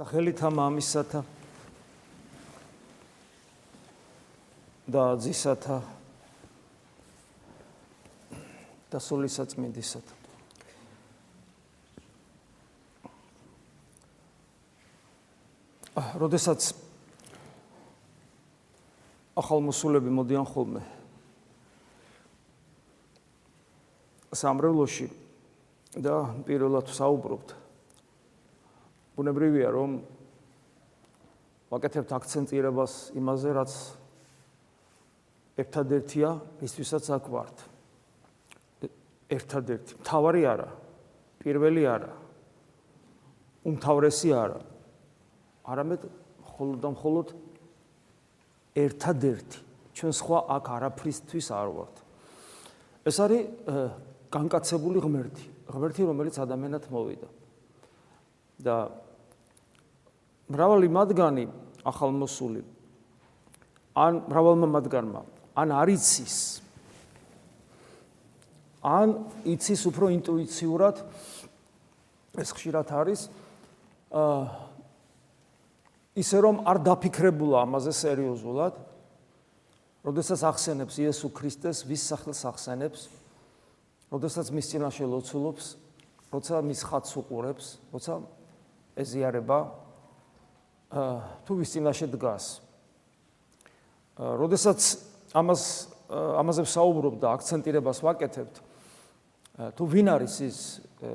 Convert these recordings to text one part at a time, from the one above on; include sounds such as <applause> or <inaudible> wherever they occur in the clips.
სახელითა მამისათა და ძისათა და სულისაწმინდისათა აა როდესაც ახალმოსულები მოდიან ხოლმე სამრევლოში და პირველად საუბრობთ ბუნებრივია რომ ვაკეთებთ აქცენტირებას იმაზე რაც ერთადერთია ისთვისაც აქ ვართ. ერთადერთი. მთავარი არა. პირველი არა. უმთავრესი არა. არამედ მხოლოდ და მხოლოდ ერთადერთი. ჩვენ სხვა აქ არაფრისთვის არ ვართ. ეს არის განკაცებული ღმერთი. ღმერთი რომელიც ადამიანად მოვიდა. და მრავალი მათგანი ახალმოსული. ან მრავალმა მათგანმა. ან არიცის ან იცის უფრო ინტუიციურად ეს ხშირად არის აა ისე რომ არ დაფიქრებულა ამაზე სერიოზულად როდესაც ახსენებს იესო ქრისტეს ვის სახელს ახსენებს როდესაც მის წინაშე ლოცულობს როცა მის ხატს უყურებს როცა ეზიარება თუ ვის წინაშე დგას. როდესაც ამას ამაზე ვსაუბრობ და აქცენტირებას ვაკეთებთ, თუ ვინ არის ის,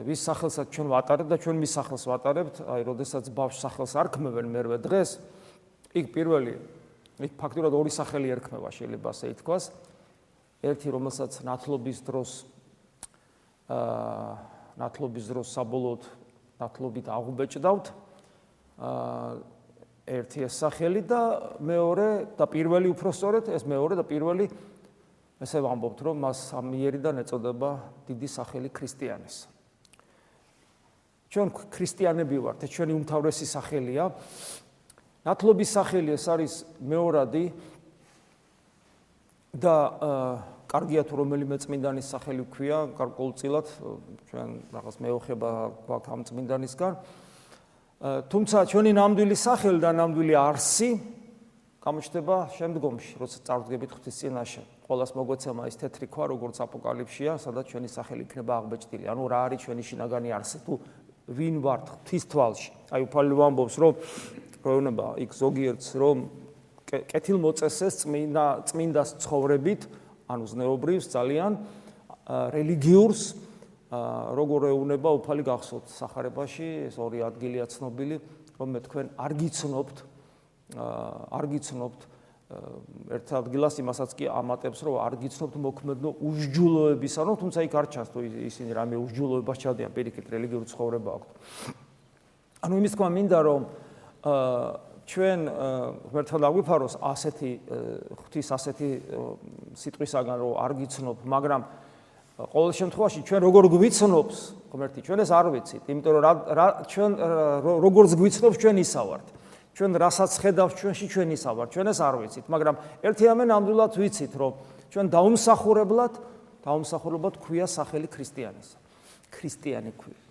ვის სახელსაც ჩვენ ვატარებთ და ჩვენ მის სახელს ვატარებთ, აი, როდესაც ბავშვ სახელს არქმევენ მერვე დღეს, იქ პირველი, იქ ფაქტურად ორი სახელი ერქმევა, შეიძლება ასე ითქვას. ერთი, რომელსაც ნათლობის დროს აა ნათლობის დროს საბოლოოდ ნათლობით აღუბეჭდავთ, აა ერთი ეს სახელი და მეორე და პირველი უფრო სწორედ ეს მეორე და პირველი ესე ვამბობთ, რომ მას სამიერიდან ეწოდება დიდი სახელი ქრისტიანის. ჩვენ ქრისტიანები ვართ, ეს ჩვენი უმთავრესი სახელია. ნათლობის სახელი ეს არის მეორადი და კარგია თუ რომელიმე წმინდანის სახელი გვქია, გარკვეულწილად ჩვენ რაღაც მეოხება გვაქვს ამ წმინდანისგან. აა თუმცა ჩვენი ნამდვილი სახელი და ნამდვილი არსი გამოჩნდება შემდგომში, როცა წარდგებით ღვთის წინაშე. ყოველას მოგვეცემა ის თეთრი ქვა, როგორც აპოკალიფსია, სადაც ჩვენი სახელი იქნება აღბეჭდილი. ანუ რა არის ჩვენი შინაგანი არსი? თუ ვინ ვართ ღვთის თვალში? აი უფალი ვამბობს, რომ პროუნება იქ ზოგიერთს, რომ კეთილმოწესეს წმინდა წმინდას ცხოვრებით, ანუ ზნეობრივს ძალიან რელიგიურს როგორ ეუნება უფალი გახსოვთ სახარებაში ეს ორი ადგილია ცნობილი რომ მე თქვენ არ გიცნობთ არ გიცნობთ ერთ ადგილას იმასაც კი ამატებს რომ არ გიცნობთ მოქმედო უშჯულოებისა რომ თუმცა იქ არ ჩანს თუ ისინი რამე უშჯულოებას ჩადიან პირიქით რელიგიური ცხოვრება აქვს ანუ იმის თქვა მინდა რომ ჩვენ ღმერთთან დაგვიფაროს ასეთი ღვთის ასეთი სიტყვისაგან რომ არ გიცნობ მაგრამ ყოველ შემთხვევაში ჩვენ როგორ გვიცნობს ღმერთი ჩვენ ეს არ ვიცით იმიტომ რომ რა ჩვენ როგორც გვიცნობს ჩვენ ისა ვართ ჩვენ რასაც ხედავთ ჩვენში ჩვენ ისა ვართ ჩვენ ეს არ ვიცით მაგრამ ერთი ამენ ნამდვილად ვიცით რომ ჩვენ დაუმსახურებლად დაუმსახურებლად ქვია სახელი ქრისტიანის ქრისტიანი ქვია.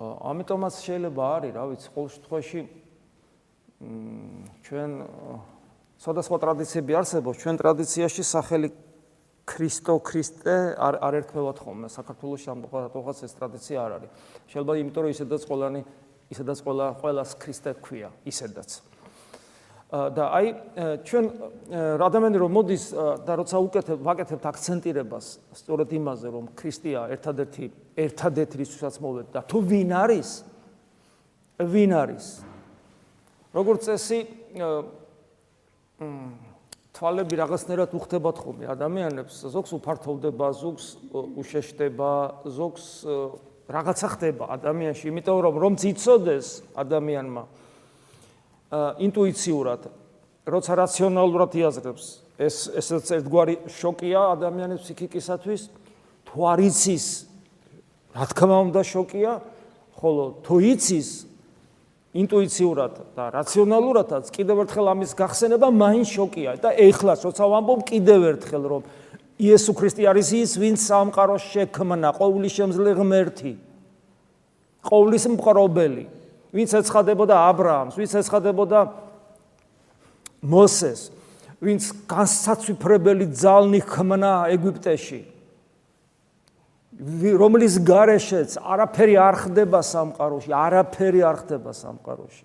ამიტომაც შეიძლება არის რა ვიცი ყოველ შემთხვევაში ჩვენ სხვადასხვა ტრადიციები არსებობს. ჩვენ ტრადიციაში სახელი ქრისტო ქრისტე არ არ ერქმევათ ხოლმე საქართველოს ამ ყოველთვის ეს ტრადიცია არ არის. შეიძლება იმიტომ რომ ისედაც ყველანი ისედაც ყველა ყველას ქრისტე ქვია, ისედაც. და აი ჩვენ ადამიანი რომ მოდის და როცა უკეთებ ვაკეთებთ აქცენტირებას სწორედ იმაზე რომ ქრისტია ერთადერთი ერთადერთი რისთვისაც მოვედ და თუ ვინ არის ვინ არის როგორც წესი მ თვალები რაღაცნაირად უხდებათ ხოლმე ადამიანებს, ზოგს უფართოვდება, ზოგს უშეშდება, ზოგს რაღაცა ხდება ადამიანში, იმიტომ რომ რომ ციცოდეს ადამიანმა ინტუიციურად, როცა რაციონალურად იაზრებს, ეს ესეც ერთგვარი შოკია ადამიანის ფსიქიკისათვის, თუ არ იცის, რა თქმა უნდა შოკია, ხოლო თუ იცის, ინტუიციურად და რაციონალურადაც კიდევ ერთხელ ამის გახსენება მაინც შოკია და ეხლაც როცა ვამბობ კიდევ ერთხელ რომ იესო ქრისტე არის ის ვინც სამყაროს შექმნა ყოვლი შემძლე ღმერთი ყოვლის მყრობელი, ვინც ეცხადებოდა ა ブラ ამს, ვინც ეცხადებოდა მოსეს, ვინც განსაცვიფრებელი ძალნი ხმნა ეგვიპტეში. რომლის გარეშეც არაფერი არ ხდება სამყაროში, არაფერი არ ხდება სამყაროში.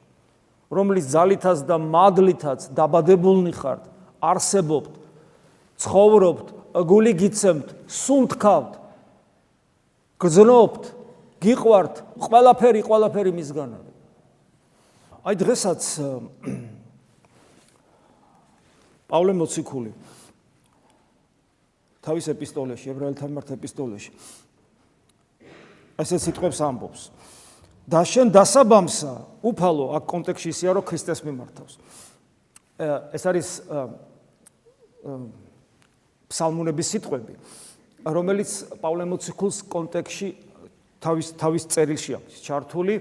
რომლის ძალითაც და მადლითაც დაბადებულნი ხართ, არსებობთ, ცხოვრობთ, გული გიცემთ, სუნთქავთ, გძნობთ, გიყვართ, ყველაფერი, ყველაფერი მისგან არის. აი დღესაც <clears throat> პავლე მოციქული თავის ეპისტოლეში, ებრაელთა მიმართ ეპისტოლეში ესე სიტყვებს ამბობს. და შენ დასაბამსა უფალო აქ კონტექსში ისეა რომ ქრისტეს მიმართავს. ეს არის ფსალმუნების სიტყვები, რომელიც პავლე მოციქულს კონტექსში თავის თავის წერილში აქვს ჩართული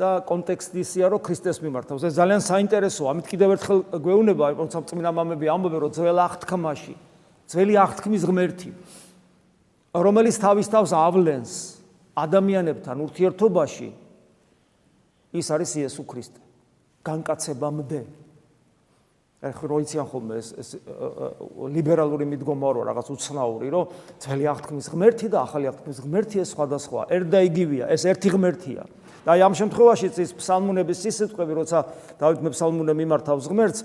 და კონტექსტი ისეა რომ ქრისტეს მიმართავს. ეს ძალიან საინტერესოა. ამით კიდევ ერთხელ გვეუბნება, როცა წმინდა მამები ამბობენ, რომ ძველ აღთქმაში, ძველი აღთქმის ღმერთი, რომელიც თავის თავს ავლენს ადამიანებთან ურთიერთობაში ის არის იესო ქრისტე. განკაცებამდე. ახლა როიციან ხოლმე ეს ეს ლიბერალური მიდგომა რო რაღაც უცნაური, რომ ძველი აღთქმის ღმერთი და ახალი აღთქმის ღმერთი ეს სხვადასხვა, ერთ და იგივეა, ეს ერთი ღმერთია. და აი ამ შემთხვევაში ის ფსალმუნების სიტყვები, როცა დავით მეფსალმუნე მიმართავს ღმერთს,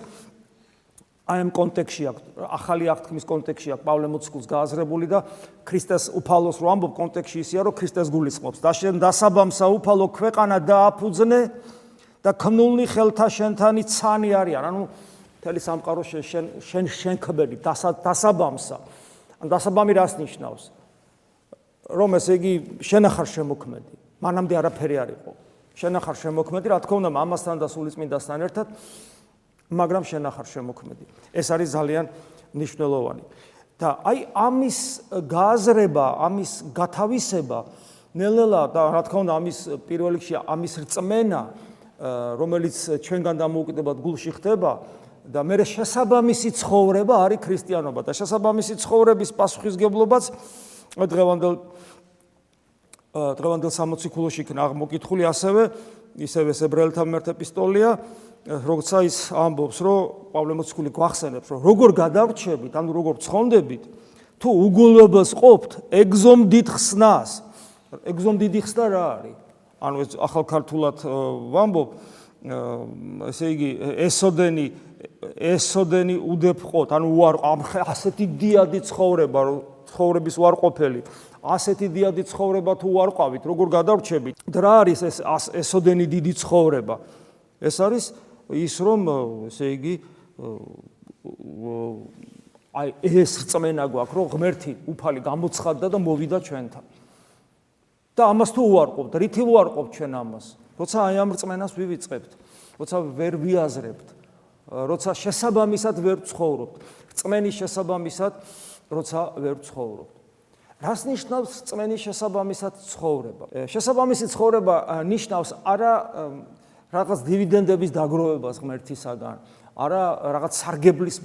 აი ამ კონტექსში აქვს ახალი აღთქმის კონტექსში აქვს პავლე მოციქულს გააზრებული და ქრისტეს უფალოს რო ამბობ კონტექსში ისია რომ ქრისტეს გულისხმობს. და შენ დასაბამსა უფალო ქვეყანა დააფუძნე და ქნულნი ხელთა შენთანი ცანი არიან. ანუ მთელი სამყარო შენ შენ შენ ხბები დასაბამსა. ან დასაბამი რას ნიშნავს? რომ ესე იგი შენ ახარ შემოქმედი. მანამდე არაფერი არ იყო. შენ ახარ შემოქმედი რა თქმა უნდა ამასთან და სულიწმინდასთან ერთად მაგრამ შენ ახარ შემოქმედი. ეს არის ძალიან მნიშვნელოვანი. და აი ამის გააზრება, ამის გათავისება ნელ-ნელა და რა თქმა უნდა ამის პირველ რიგში ამის რწმენა, რომელიც ჩვენგან დამოუკიდებად გულში ხდება და მე შესაბამისი ცხოვრება არის ქრისტიანობა და შესაბამისი ცხოვრების პასუხისგებლობაც დღევანდელ დღევანდელ სამოციქულოში იქნა აღმოკითხული ასევე ისევე ებრაელთა მიმართ ეპისტოლია როცა ის ამბობს, რომ პავლე მოციქული გვახსენებს, რომ როგორ გადავრჩებით, ანუ როგორ ცხონდებით, თუ უგულობას ყოფთ ეგზომ დიდ ხსნას. ეგზომ დიდი ხსნა რა არის? ანუ ეს ახალ ქართულად ვამბობ, ესე იგი, ესოდენი ესოდენი უდეფყოთ, ანუ უარ ასეთი დიადი ცხოვრება, რომ ცხოვრების უარყოფელი ასეთი დიადი ცხოვრება თუ არ ყავით, როგორ გადავრჩებით? რა არის ეს ესოდენი დიდი ცხოვრება? ეს არის ის რომ ესე იგი აი ეს წმენა გვაქვს რომ ღმერთი უფალი გამოცხადდა და მოვიდა ჩვენთან და ამას თუ უარყოფთ რითი უარყოფთ ჩვენ ამას როცა აი ამ წმენას ვივიწყებთ როცა ვერ ვიაზრებთ როცა შესაბამისად ვერ ცხოვრობთ წმენის შესაბამისად როცა ვერ ცხოვრობთ რას ნიშნავს წმენის შესაბამისად ცხოვრება შესაბამისი ცხოვრება ნიშნავს არა რაღაც დივიდენდების დაგროვებას ღმერთისაგან, არა რაღაც სარგებლის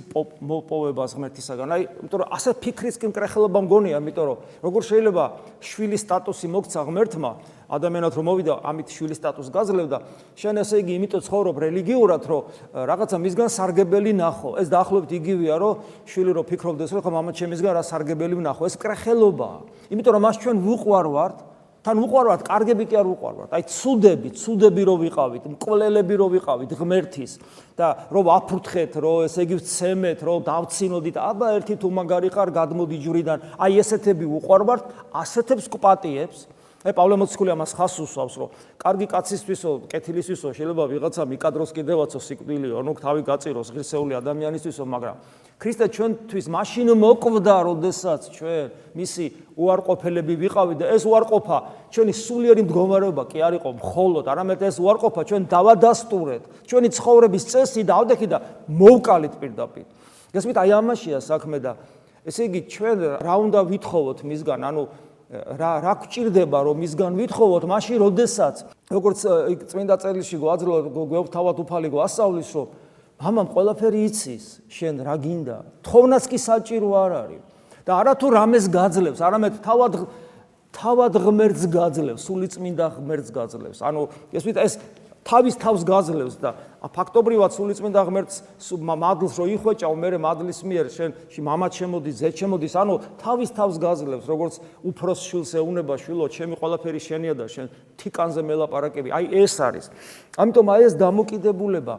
მოპოვებას ღმერთისაგან. აი, იმიტომ რომ ასე ფიქრის კი მკრეხელობა მგონია, იმიტომ რომ როგორ შეიძლება შვილის სტატუსი მოგცა ღმერთმა, ადამიანად რომ მოვიდა, ამით შვილის სტატუსს გაძლევდა, შენ ესე იგი იმიტომ ცხოვრობ რელიგიურად, რომ რაღაცა მისგან სარგებელი ნახო. ეს დაახლოებით იგივეა, რომ შვილი რო ფიქრობდეს, რომ ხა მამა ჩემისგან რა სარგებელი ვნახო, ეს მკრეხელობაა. იმიტომ რომ მას ჩვენ ვუყვარვართ თან უყარვართ, კარგები კი არ უყარვართ. აი ცუდები, ცუდები რო ვიყავით, მკვლელები რო ვიყავით ღმერთის და რო აფრთხეთ, რო ესე იგი ვცემეთ, რო დავცინოდით, აბა ერთი თუ მაგარი ხარ, გადმოდი ჯვრიდან. აი ესეთები უყარვართ, ასეთებს კპატიებს. აი პავლე მოციქული ამას ხას უსვავს, რომ კარგი კაცისთვისო, კეთილისთვისო შეიძლება ვიღაცა მიკადროს კიდევაცო სიკვდილიო, ანუ თავი გაწიროს ღირსეული ადამიანისთვისო, მაგრამ ქრისტე ჩვენთვის მაშინ მოკვდა, როდესაც ჩვენ მისი უარყოფელები ვიყავით და ეს უარყოფა ჩვენი სულიერი მდგომარეობა კი არ იყო მხოლოდ, არამედ ეს უარყოფა ჩვენ დავადასტურეთ, ჩვენი ცხოვრების წესი და ავდექი და მოვკალით პირდაპირ. გასმით აი ამაშია საქმე და ესე იგი ჩვენ რა უნდა ვითხოვოთ მისგან, ანუ რა რა გვჭირდება რომ მისგან ვითხოვოთ მაშინ როდესაც როგორც წმინდა წერილში გვაძლო გვევთავად უფალი გვასწავლის რომ მამამ ყველაფერი იცის შენ რა გინდა თხოვნაც კი საჭირო არ არის და არა თუ რამეს გაძლევს არამედ თავად თავად ღმერთს გაძლევს, სულიწმინდა ღმერთს გაძლევს. ანუ ეს ვით ეს თავის თავს გაძლევს და ფაქტობრივად სულიწმინდა ღმერთს მადლს რო იხვეჭავ, მე მადლის მიერ შენ მამაც შემოდის, ძეც შემოდის, ანუ თავის თავს გაძლევს, როგორც უფროს შვილს ეუნება, შვილო, ჩემი ყველაფერი შენია და შენ თიკანზე მელაპარაკები. აი ეს არის. ამიტომ აი ეს დამოკიდებულება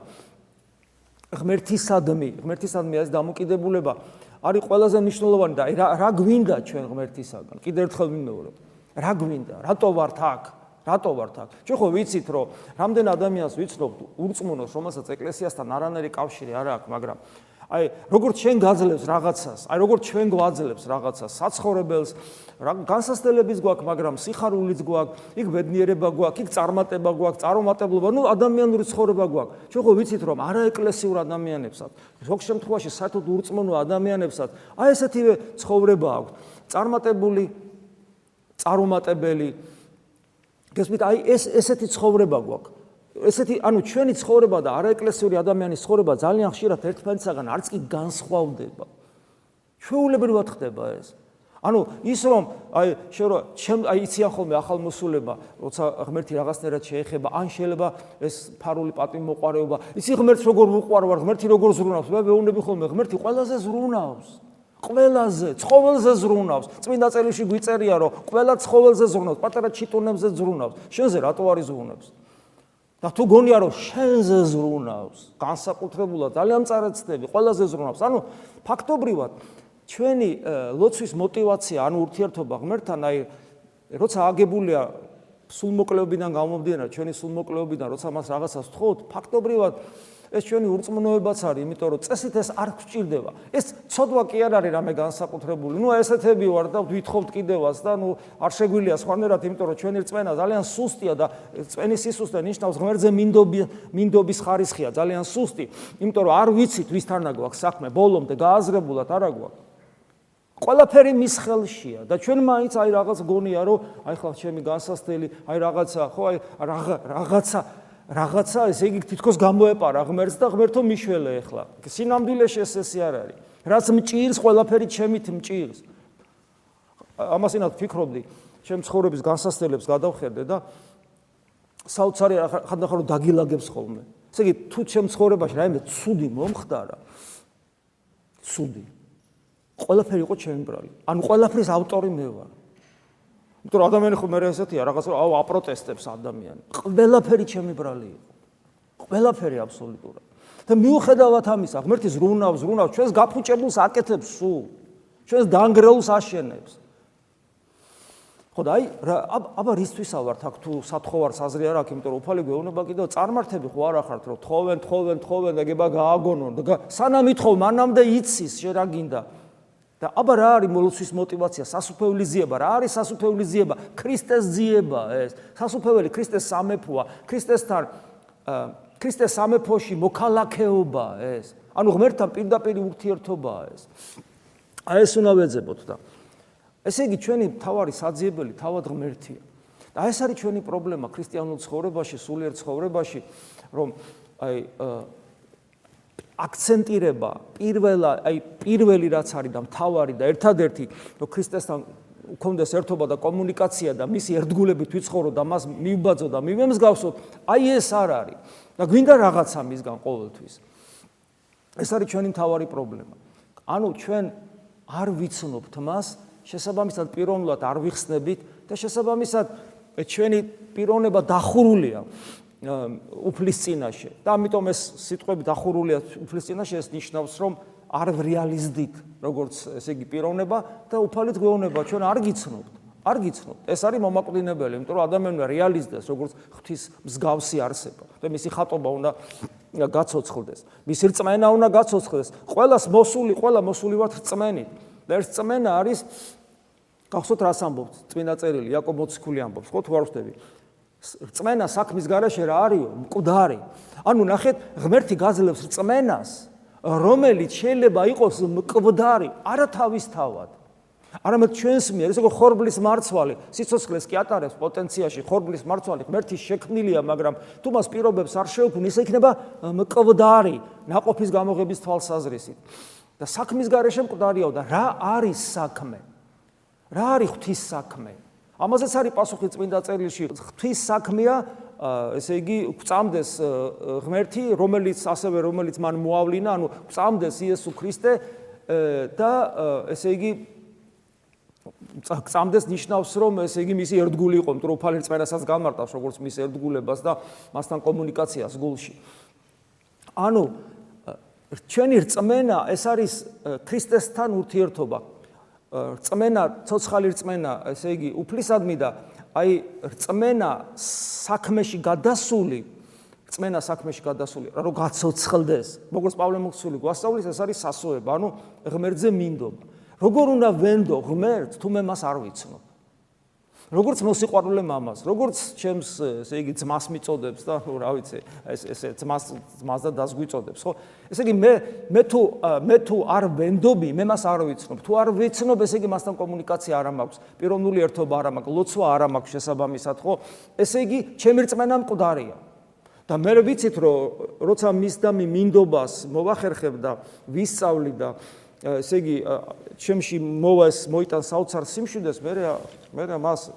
ღმერთისადმი, ღმერთისადმი ეს დამოკიდებულება არის ყველაზე მნიშვნელოვანი და რა რა გვინდა ჩვენ ღმერთისაგან? კიდევ ერთხელ ვიმეორებ. რა გვინდა? რატო ვართ აქ? რატო ვართ აქ? ჩვენ ხო ვიცით, რომ რამდენ ადამიანს ვიცნობთ ურწმუნოს, რომელსაც ეკლესიასთან არანაირი კავშირი არ აქვს, მაგრამ აი როგორც ჩვენ გაძლევს რაღაცას, აი როგორც ჩვენ გვაძლევს რაღაცას, საცხოვრებელს, რა განსასწრებლის გვაქვს, მაგრამ სიხარულიც გვაქვს, იქ ბედნიერება გვაქვს, იქ წარმატება გვაქვს, წარუმატებლობა, ну ადამიანური ცხოვრება გვაქვს. ჩვენ ხო ვიცით, რომ არაეკლესიურ ადამიანებსაც, ზოგ შემთხვევაში საერთოდ ურწმუნო ადამიანებსაც აი ესეთივე ცხოვრება აქვს. წარმატებული, წარუმატებელი გესმით, აი ეს ესეთი ცხოვრება გვაქვს. ესეთი, ანუ ჩვენი ცხოვრება და არაეკლესიური ადამიანის ცხოვრება ძალიან ხშირად ერთმანეთსაგან არც კი განსხვავდება. ჩვეულებრივად ხდება ეს. ანუ ის რომ აი შერო ჩემ აი იციან ხოლმე ახალ მოსულება, როცა ღმერთი რაღაცნაირად შეეხება, ან შეიძლება ეს ფარული პატიმოყარეობა, იცი ღმერთს როგორ უყვარვარ, ღმერთი როგორ ზრუნავს, მე ვეუბნები ხოლმე, ღმერთი ყველაზე ზრუნავს. ყველაზე, ცხოველზე ზრუნავს. წმინდა წერილში გვიწერია, რომ ყველა ცხოველზე ზრუნავს, პატარა ჩიტუნებზე ზრუნავს. შენზე რატო არის ზრუნავს? და თუ გონია რომ შენზე ზრუნავს, განსაკუთრებულად ძალიან წარეცდები, ყველაზე ზრუნავს. ანუ ფაქტობრივად ჩვენი ლოცვის мотиваცია, ანუ ურთიერთობა ღმერთთან, აი როცა აგებულია სულმოკლეობიდან გამომდინარე, ჩვენი სულმოკლეობიდან, როცა მას რაღაცას თხოვთ, ფაქტობრივად ეს ჩვენი ურწმუნოებაც არის, იმიტომ რომ წესით ეს არ გჭირდება. ეს ცოდვა კი არ არის რამე განსაკუთრებული. ნუ ესეთები ვარ და ვითხოვთ კიდევაც და ნუ არ შეგვილია სხვანაირად, იმიტომ რომ ჩვენი რწმენა ძალიან სუსტია და წვენის სისუსტე ნიშნავს ღმერთზე მინდობი მინდობის ხარისხია, ძალიან სუსტი, იმიტომ რომ არ ვიცით ვისთანა გვაქვს საქმე, ბოლომდე გააზრებულად არა გვაქვს. ყველაფერი მის ხელშია და ჩვენ მაინც აი რაღაც გონია რომ აი ხლა ჩემი განსასწრელი, აი რაღაცა, ხო აი რაღაცა რაღაცა ესე იგი თითქოს გამოეპარა ღმერთს და ღმერთო მიშველე ახლა. სინამდვილეში ეს ესე არ არის. რაც მჭირს, ყველაფერი ჩემით მჭირს. ამასინად ფიქრობდი, ჩემ ცხოვრების განსასწრელებს გადავხედე და საოცარი ხანდახან რომ დაგილაგებს ხოლმე. ესე იგი თუ ჩემ ცხოვრებაში რაიმე ცუდი მომხდარა, ცუდი. ყველაფერი იყო ჩემი ბრალი. ანუ ყველაფრის ავტორი მე ვარ. იმიტომ რომ ადამიანი ხო მე ესეთია რაღაც აუ აპროტესტებს ადამიანი. ყველაფერი ჩემი ბრალი იყო. ყველაფერი აბსოლუტურად. და მიუხედავად ამისა, ღმერთი ზრუნავს, ზრუნავს, ჩვენს გაფუჭებულს აკეთებს სულ. ჩვენს დანგრეულს აშენებს. ხო და აი აბა რისთვისა ვართ აქ თუ სათხოვარს აზრი არ აქვს, იმიტომ რომ უფალი გვეუბნება კიდევ წარმართები ხო არ ახართ, რომ თხოვენ, თხოვენ, თხოვენ და გება გააგონონ და სანამ ითხოვ, მანამდე იცის შე რა გინდა. და აბა რა არის მოლოცვის мотиваცია? სასუფეველი ზიება. რა არის სასუფეველი ზიება? ქრისტეს ზიება ეს. სასუფეველი ქრისტეს სამეფოა. ქრისტესთან ქრისტეს სამეფოში მოქალაქეობა ეს. ანუ ღმერთთან პირდაპირ ურთიერთობაა ეს. აი ეს უნდა ვეძებოთ და ესე იგი ჩვენი თავარი საძიებელი თავად ღმერთია. და ეს არის ჩვენი პრობლემა ქრისტიანულ ცხოვრებაში, სულიერ ცხოვრებაში, რომ აი აქცენტირება პირველა აი პირველი რაც არის და მთავარი და ერთადერთი რომ ქრისტესთან უქონდეს ერთობა და კომუნიკაცია და მისი ერთგულებით ვიცხოვრო და მას მივბაძო და მივემსგავსო აი ეს არ არის. და გვინდა რაღაცა მისგან ყოველთვის. ეს არის ჩვენი მთავარი პრობლემა. ანუ ჩვენ არ ვიცნობთ მას შესაბამისად პიროვნულად არ ვიხსნებით და შესაბამისად ჩვენი პიროვნება დახურულია უფლის წინაშე და ამიტომ ეს სიტყვები დახურულია უფლის წინაშე ეს ნიშნავს რომ არ რეალიზდით როგორც ესე იგი პიროვნება და უფალით გვეუბნება ჩვენ არ გიცნობთ არ გიცნობთ. ეს არის მომაკვდინებელი იმიტომ რომ ადამიანმა რეალიზდეს როგორც ღვთის მსგავსი არსება. და მისი ხატობა უნდა გაცოცხლდეს. მისი რწმენა უნდა გაცოცხლდეს. ყოველას მოსული ყველა მოსული ვართ რწმენით. და ეს რწმენა არის გახსოვთ რას ამბობთ? წმინდა წერილი იაკობ მოციქული ამბობს. ხო თუ არ ვხვდები წმენა საქმის garaშე რა არისო, მკვდარი. ანუ ნახეთ, ღმერთი გაძლევს წმენას, რომელიც შეიძლება იყოს მკვდარი, არა თავისთავად. არამედ ჩვენს მიერ, ეს იყო ხორბლის მარცვალი, სიცოცხლეს კი ატარებს პოტენციაში, ხორბლის მარცვალი ღმერთის შექმნილია, მაგრამ თუ მას პირობებს არ შეუქმნი, ის იქნება მკვდარი, ناყოფის გამოღების თვალსაზრისით. და საქმის garaშე მკვდარიაო და რა არის საქმე? რა არის ღვთის საქმე? ამაზეც არის პასუხი წმინდა წერილში. ღვთის საქმეა ესე იგი გვწამდეს ღმერთი, რომელიც ასევე რომელიც მან მოავლინა, ანუ გვწამდეს იესო ქრისტე და ესე იგი წამდეს ნიშნავს რომ ესე იგი მისი ერთგული იყო მტროფალი წმენასაც გამარტავს როგორც მის ერთგულებას და მასთან კომუნიკაციას გულში. ანუ ჩვენი რწმენა ეს არის ქრისტესთან ურთიერთობა. რწმენა, ცოცხალი რწმენა, ესე იგი უფლისადმი და აი რწმენა საქმეში გადასული, რწმენა საქმეში გადასული, რომ გაცოცხლდეს. როგორც პავლე მოცული გვასწავლის, ეს არის სასოება, ანუ ღმერთზე მინდობა. როგორ უნდა ვენდო ღმერთს თუ მე მას არ ვიცნობ? როგორც მოსიყვარულე მამას, როგორც ჩემს ესე იგი ძმას მიწოდებს და ნუ რა ვიცი, ეს ესე ძმას ძმას და დასგვიწოდებს, ხო? ესე იგი მე მე თუ მე თუ არ ვენდობი, მე მას არ ვიცნობ. თუ არ ვიცნობ, ესე იგი მასთან კომუნიკაცია არ მაქვს, პიროვნული ერთობა არ მაქვს, ლოცვა არ მაქვს შესაბამისად, ხო? ესე იგი ჩემი რწმენა მკვდარია. და მე ვიცით რომ როცა მის და მინდობას მოვახერხებ და ვისწავლი და ესე იგი ჩემში მოვა ეს მოიტან საოცარ სიმშვიდეს მე მე მას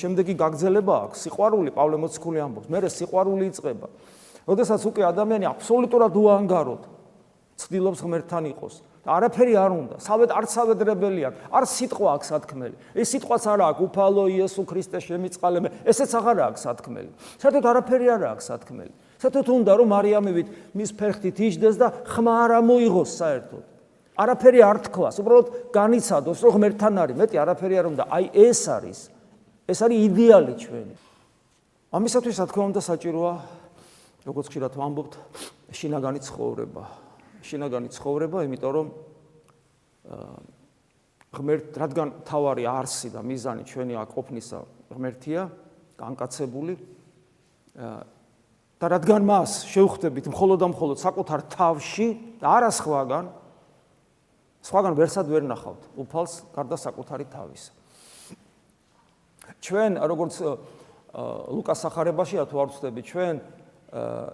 შემდეგი გაგზელება აქვს სიყვარული პავლე მოციქული ამბობს მე სიყვარული იწება. როდესაც უკვე ადამიანი აბსოლუტურად უანგაროდ ცდილობს ღმერთთან იყოს არაფერი არ უნდა სავეთ არც სავედრებელი აქვს არ სიტყვა აქვს სათქმელი ეს სიტყვაც არ აქვს უფალო იესო ქრისტე შემიწყალე მე ესეც აღარ აქვს სათქმელი საერთოდ არაფერი არ აქვს სათქმელი საერთოდ უნდა რომ მარიამივით მის ფერხთით იჯდეს და ხმა არ მოიღოს საერთოდ არაფერი არ თქვას, უბრალოდ განიცადოს, რომ ღმერთთან არის, მეტი არაფერი არ უნდა. აი ეს არის. ეს არის იდეალი ჩვენი. ამისათვის რა თქმა უნდა საჭიროა, როგორც ხშირად ვამბობთ, შინაგანი ცხოვრება. შინაგანი ცხოვრება, იმიტომ რომ ღმერთ, რადგან თავარი არსი და მიზანი ჩვენი აკოფნისა ღმერთია, განკაცებული და რადგან მას შევხვდებით მხოლოდ და მხოლოდ საკუთარ თავში და არა სხვაგან, სხვაგან ვერსად ვერ ნახავთ. უფალს გარდა საკუთარი თავის. ჩვენ როგორც ლუკას სახარებაშია თუ არ ვწდები ჩვენ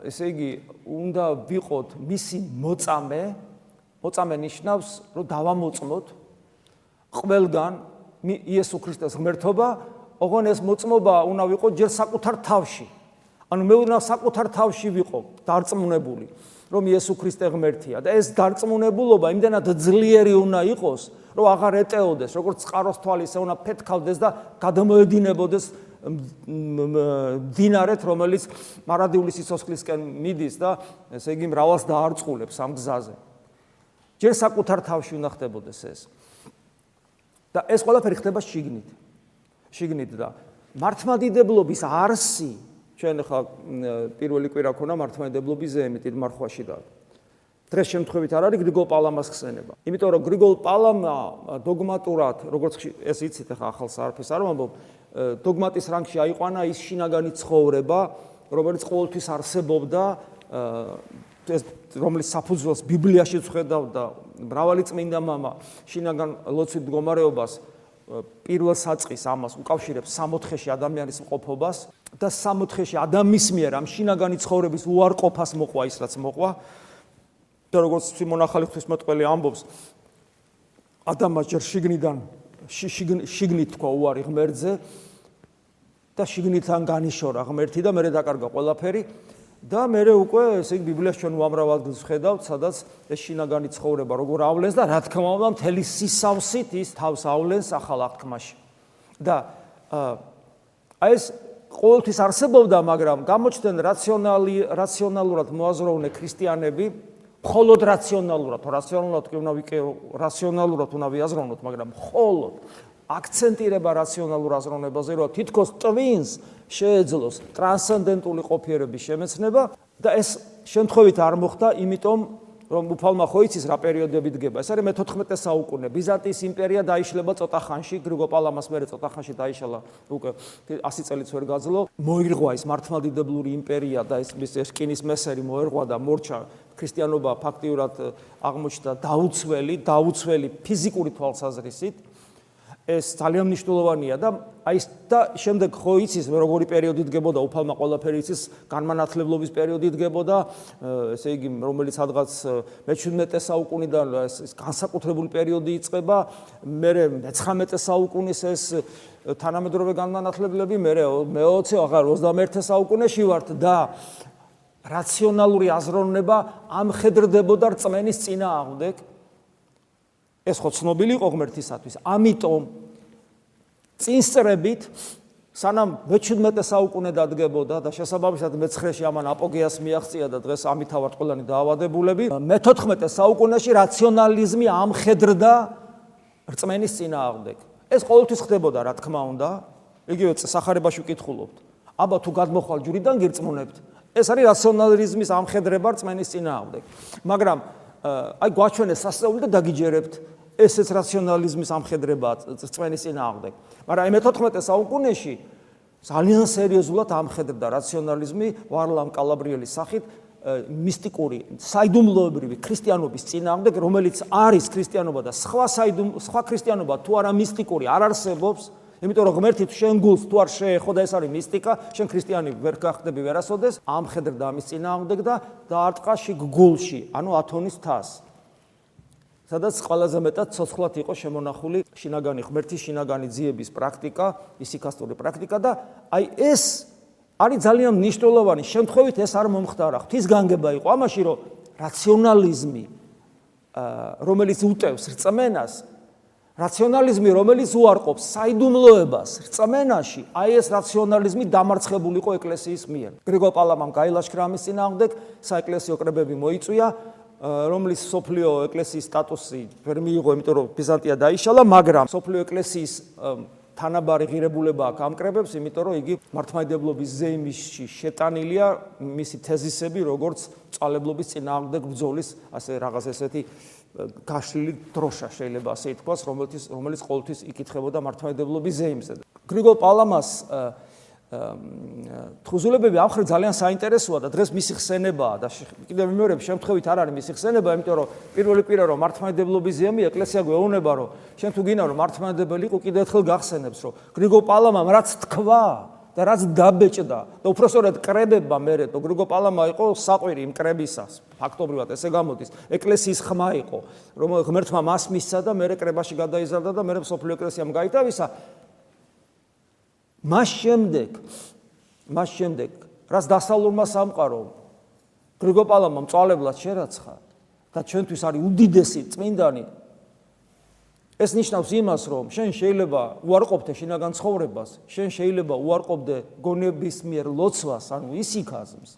ესე იგი უნდა ვიყოთ მისი მოწამე მოწამე ნიშნავს რომ დავამოწმოთ ყველგან იესო ქრისტეს ღმერთობა ოღონ ეს მოწმობა უნდა ვიყოთ ჯერ საკუთარ თავში. ანუ მე უნდა საკუთარ თავში ვიყო დარწმუნებული რომ იესო ქრისტე ღმერთია და ეს დარწმუნებულობა იმდენად ძლიერი უნდა იყოს, რომ აღარ ეტეოდეს, როგორც წყაროს თვალისა უნდა ფეთქავდეს და გადამოედინებოდეს დინარეთ, რომელიც მარადიული სიცოცხლისკენ მიდის და ესე იგი მრავალს დაარწყულებს ამ გზაზე. ჯერ საკუთარ თავში უნდა ხდებოდეს ეს. და ეს ყველაფერი ხდება შიგნით. შიგნით და მართმადიდებლობის არსი ჩვენ ხა პირველი კვირა ქონა მართლმადიდებლობის ზეიმით მარხვაში და დღეს შემთხვევით არ არის გრიგოლ პალამას ხსენება. იმიტომ რომ გრიგოლ პალამა დოგმატურად, როგორც ეს იცით ხა ახალ საარფეს არ ვამბობ, დოგმატის რანგში აიყვანა ის შინაგანი ცხოვრება, რომელიც ყოველთვის არსებობდა ეს რომლის საფუძველს ბიბლიაში ხედავდა მრავალი წმინდა მამა შინაგან ლოცვით მდგომარეობას პირველ საწყის ამას უკავშირებს 60-ში ადამიანის მყოფობას და სამოთხეში ადამიანის მიერ ამ შინაგანი ცხოვრების უარყოფას მოყვა ის რაც მოყვა და როგორც სიმონ ახალი ღვთისმოწყალე ამბობს ადამა ჯერ შიგნიდან შიგნით თქვა უარი ღმერთზე და შიგნიდან განიშორა ღმერთი და მერე დაკარგა ყველაფერი და მე უკვე ესე იგი ბიბლიაში ჩვენ უამრავ ადგილს ხედავთ, სადაც ეს შინაგანი ცხოვრება როგორ ავლენს და რა თქმა უნდა მთელი სისავსით ის თავს ავლენს ახალ აღთქმაში. და აი ეს ყოველთვის არსებობდა, მაგრამ გამოჩნდნენ რაციონალი რაციონალურად მოაზროვნე ქრისტიანები, მხოლოდ რაციონალურად, რაციონალურად კი უნდა ვიკე რაციონალურად უნდა ვიაზროვნოთ, მაგრამ მხოლოდ აქცენტირება რაციონალურ აზროვნებაზე, რომ თითქოს ტვინს შეეძლოს ტრანსცენდენტული ყოფიერების შემეცნება და ეს შემთხვევით არ მოხდა, იმიტომ რომ უფალმა ხო იცის რა პერიოდები დგება. ეს არის მე-14 საუკუნე. ბიზანტიის იმპერია დაიშლება ცოტა ხანში, გრიგო პალამას მერე ცოტა ხანში დაიშალა, უკვე 100 წელიც ვერ გაძლო. მოირღვა ის მართლმადიდებლური იმპერია და ეს მის რკინის მესერი მოერღვა და მორჩა ქრისტიანობა ფაქტიურად აღმოჩნდა დაუცველი, დაუცველი ფიზიკური თვალსაზრისით. ეს ძალიან მნიშვნელოვანია და აი და შემდეგ ხო იცის როგორი პერიოდი დგებოდა უფალმა ყველაფერი იცის განმანათლებლობის პერიოდი დგებოდა ესე იგი რომელიც სადღაც მე-17 საუკუნიდან ეს განსაკუთრებული პერიოდი იწყება მე მე-19 საუკუნის ეს თანამედროვე განმანათლებლები მე მე-20 აღარ 21 საუკუნეში ვართ და რაციონალური აზროვნება ამხედრდებოდა რწმენის წინააღმდეგ ეს ხო ცნობილი იყო ღმერთისათვის ამიტომ წინსწრებით სანამ მე-17 საუკუნე დადგებოდა და შესაბამისად მე-9-ში ამან აპოგეას მიაღწია და დღეს ამითავართ ყველანი დაავადებულები მე-14 საუკუნეში რაციონალიზმი ამხედრდა რწმენის წინააღმდეგ. ეს ყოველთვის ხდებოდა რა თქმა უნდა. იგივე სახარებაში ვკითხულობთ. აბა თუ გადმოხვალ ჯვრიდან გირწმუნებთ ეს არის რაციონალიზმის ამხედრება რწმენის წინააღმდეგ. მაგრამ აი გვაჩვენეს სასწაული და დაგიჯერებთ ესეც რაციონალიზმის ამხედრებაა წვენის წინააღმდეგ. მაგრამ აი მე-14 საუკუნეში ძალიან სერიოზულად ამხედრდა რაციონალიზმი ვარლამ კალაბრიელის სახით მისტიკური საიდუმლოებრივი ქრისტიანობის წინააღმდეგ, რომელიც არის ქრისტიანობა და სხვა საიდუმ სხვა ქრისტიანობა თუ არა მისტიკური არ არსებობს, იმიტომ რომ ღმერთი თუ შენ გულს თუ არ შეეხო და ეს არის მისტიკა, შენ ქრისტიანი ვერ გახდები ვერასოდეს, ამხედრდა ამის წინააღმდეგ და დაარტყა შიგ გულში, ანუ ათონის თასს. სადაც ყველაზე მეტად ცოცხლად იყო შემონახული შინაგანი ღმერთის შინაგანი ძიების პრაქტიკა, ისიქასტური პრაქტიკა და აი ეს არის ძალიან მნიშვნელოვანი. შემთხვევით ეს არ მომხდარა. ღვთის განგება იყო ამაში, რომ რაციონალიზმი რომელიც უტევს რწმენას, რაციონალიზმი რომელიც უარყოფს საიდუმლოებას რწმენაში, აი ეს რაციონალიზმი დამარცხებული იყო ეკლესიის მიერ. გრიგოლ პალამამ გაილაშქრა ამის წინააღმდეგ, საეკლესიო კრებები მოიწვია, რომლის სოფლიო ეკლესიის სტატუსი ვერ მიიღო, იმიტომ რომ ბიზანტია დაიშალა, მაგრამ სოფლიო ეკლესიის თანაბარი ღირებულება აქვს ამ კრებებს, იმიტომ რომ იგი მართლმადიდებლობის ზეიმისში შეტანილია მისი თეზისები, როგორც წალებლობის წინააღმდეგ ბრძოლის, ასე რაღაც ესეთი გაშლილი დროშა შეიძლება ასე ითქვას, რომელიც რომელიც ყოველთვის იკითხებოდა მართლმადიდებლობის ზეიმზე. გრიგოლ პალამას თხუზულებები ამხრივ ძალიან საინტერესოა და დღეს მისი ხსენებაა და კიდევ მეორებ შემთხვევით არ არის მისი ხსენება, იმიტომ რომ პირველი პირა რომ მართლმადიდებლობის ზემი ეკლესია გვეუბნება რომ შენ თუ გინდა რომ მართლმადიდებელი იყო კიდევ ერთხელ გახსენებს რომ გრიგო პალამამ რაც თქვა და რაც დაბეჭდა და უпроსორად კრებებმა მერე თო გრიგო პალამა იყო საყვირი იმ კრებისას ფაქტობრივად ესე გამოდის ეკლესიის ხმა იყო რომ ღმერთმა მას მისცა და მერე კრებაში გადაიზარდა და მერე სოფლიო ეკლესიამ გაითავისა მას შემდეგ მას შემდეგ რაც დასალურმა სამყარო გრიგო პალამა მწვალებლად შერაცხა და ჩვენთვის არის უდიდესი წმინდანი ეს ნიშნავს იმას, რომ შენ შეიძლება უარყოფდე შინაგან ცხოვრებას, შენ შეიძლება უარყოფდე გონების მიერ ლოცვას, ანუ ისიქაზმს.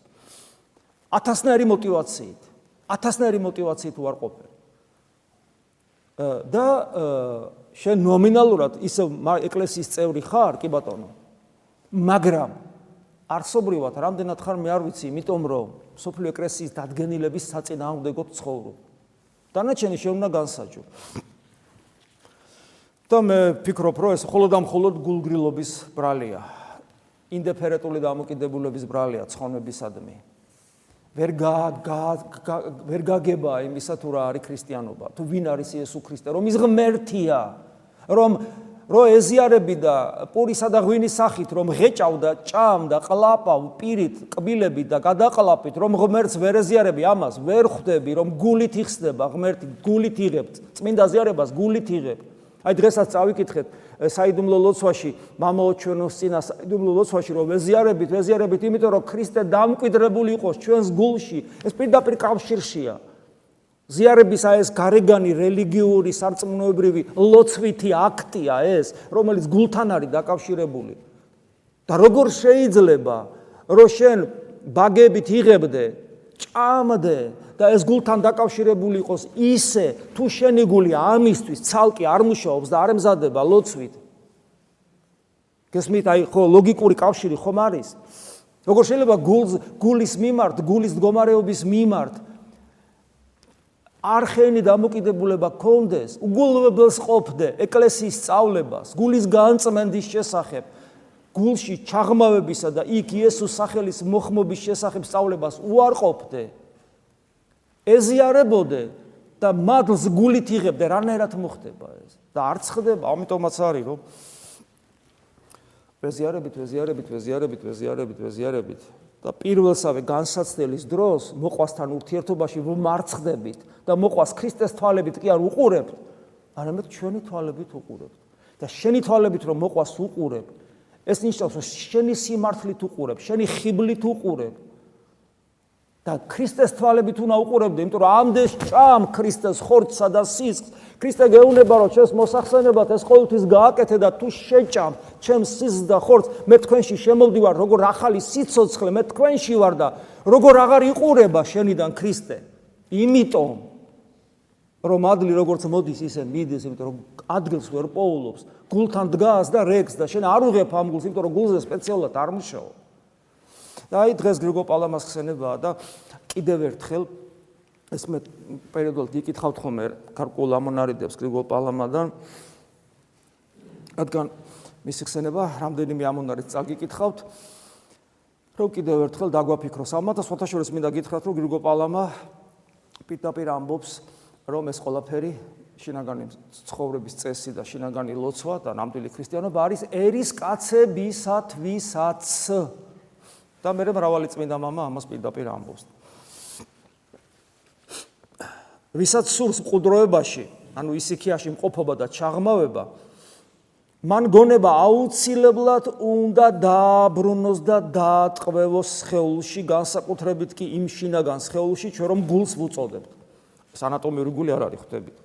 ათასნაირი мотиваციით, ათასნაირი мотиваციით უარყოფენ. და შენ ნომინალურად ისე ეკლესიის წევრი ხარ, კი ბატონო. მაგრამ არსობრივად რამდენად ხარ მე არ ვიცი, იმიტომ რომ სოფლიო ეკლესიის დადგენილების საწინააღმდეგო ცხოვრობ. დანარჩენი შენ უნდა განსაჯო. და მე ფიქრობ, რომ ეს მხოლოდ ამ მხოლოდ გულგრილობის ბრალია. ინდიფერენტული დამოკიდებულების ბრალია ცხონებისადმი. ვერ გა ვერ გაგება იმისა თუ რა არის ქრისტიანობა. თუ ვინ არის იესო ქრისტე რომ ის ღმერთია რომ რო ეზიარები და პურისა და ღვინის სახით რომ ღეჭავდა ჭამდა ყლაპავ პირით კბილები და გადაყლაპით რომ ღმერთს ვერ ეზიარები ამას ვერ ხვდები რომ გულით იხსნება ღმერთი გულით იღებთ წმინდა ზიარებას გულით იღებთ აი დღესაც წავიკითხეთ საიდუმლო ლოცვაში მამაო ჩვენოს წინა საიდუმლო ლოცვაში რომ ვეზიარებით ვეზიარებით იმიტომ რომ ქრისტე დამკვიდრებული იყოს ჩვენს გულში ეს პირდაპირ კავშირშია. ზიარების აი ეს გარეგანი რელიგიური სარწმუნოებრივი ლოცვითი აქტია ეს რომელიც გულთან არის დაკავშირებული. და როგორ შეიძლება რომ შენ ბაგებით იღებდე ჭამდე და ეს გულთან დაკავშირებული იყოს ისე თუ შენი გული ამისთვის ცალკე არ მუშაობს და არ ემზადება ლოცვით. გესმით? აი ხო ლოგიკური კავშირი ხომ არის? როგორ შეიძლება გულს გულის მიმართ გულის მდგომარეობის მიმართ არხენი დამოკიდებულება კონდეს უგულებელს ყოფდე ეკლესიის სწავლებას გულის განწმენდის შესახებ გულში ჩაღმავებისა და იქ იესოს სახელის მოხმობის შესახებ სწავლებას უარყოფდე ეზიარებოდე და მადლს გულით იღებ და რანაირად მოხდება ეს და არ ხდება ამიტომაც არის რომ ვეზიარებით ვეზიარებით ვეზიარებით ვეზიარებით ვეზიარებით და პირველსავე განსაცდელის დროს მოყვასთან ურთიერთობაში ვმარცხდებით და მოყვას ქრისტეს თვალებით კი არ უყურებთ, არამედ ჩვენი თვალებით უყურებთ. და შენი თვალებით რომ მოყვას უყურებ, ეს ნიშნავს რომ შენი სიმართლით უყურებ, შენი ხიბლით უყურებ. და ქრისტეს თვალებით უნდა უყურებდე, იმიტომ რომ ამდენ ჭამ ქრისტეს ხორცსა და სისხლს. ქრისტე გეუბნება რომ ჩვენს მოსახსენებად ეს ყოველთვის გააკეთე და თუ შეჭამ ჩემს სისხლს და ხორცს, მე თქვენში შემოვდივარ როგორ ახალი სიცოცხლე, მე თქვენში ვარ და როგორ აღარ იყურება შენიდან ქრისტე. იმიტომ რომ ადლი როგორც მოდის ისე მიდის, იმიტომ რომ ადგილს ვერ პოულობს, გულთან დგას და რეკს და შენ არ უღებ ამ გულს, იმიტომ რომ გულზე სპეციალურად არ მუშაობს. და აი დღეს გრიგო პალამას ხსენებაა და კიდევ ერთხელ ეს მე პერიოდულად გიკითხავთ ხოლმე კარკულ ამონარიდებს გრიგო პალამადან. რადგან მისი ხსენება რამდენიმე ამონარიდს წაგიკითხავთ რომ კიდევ ერთხელ დაგვაფიქროს ამათ და სხვათა შორის მინდა გითხრათ რომ გრიგო პალამა პიტაპირ ამბობს რომ ეს ყველაფერი შინაგანი ცხოვრების წესი და შინაგანი ლოცვა და ნამდვილი ქრისტიანობა არის ერის კაცებისათვისაც და მე მრავალი წმინდა მამა ამას პირდაპირ ამბობს. ვისაც სურს მყუდროებაში, ანუ ისიქიაში მყოფობა და ჩაღმავება, მან გონება აუცილებლად უნდა დააბრუნოს და დაატყვევოს სხეულში, განსაკუთრებით კი იმ შინაგან სხეულში, ჩვენ რომ გულს ვუწოდებთ. ეს ანატომიური გული არ არის ხვდებით.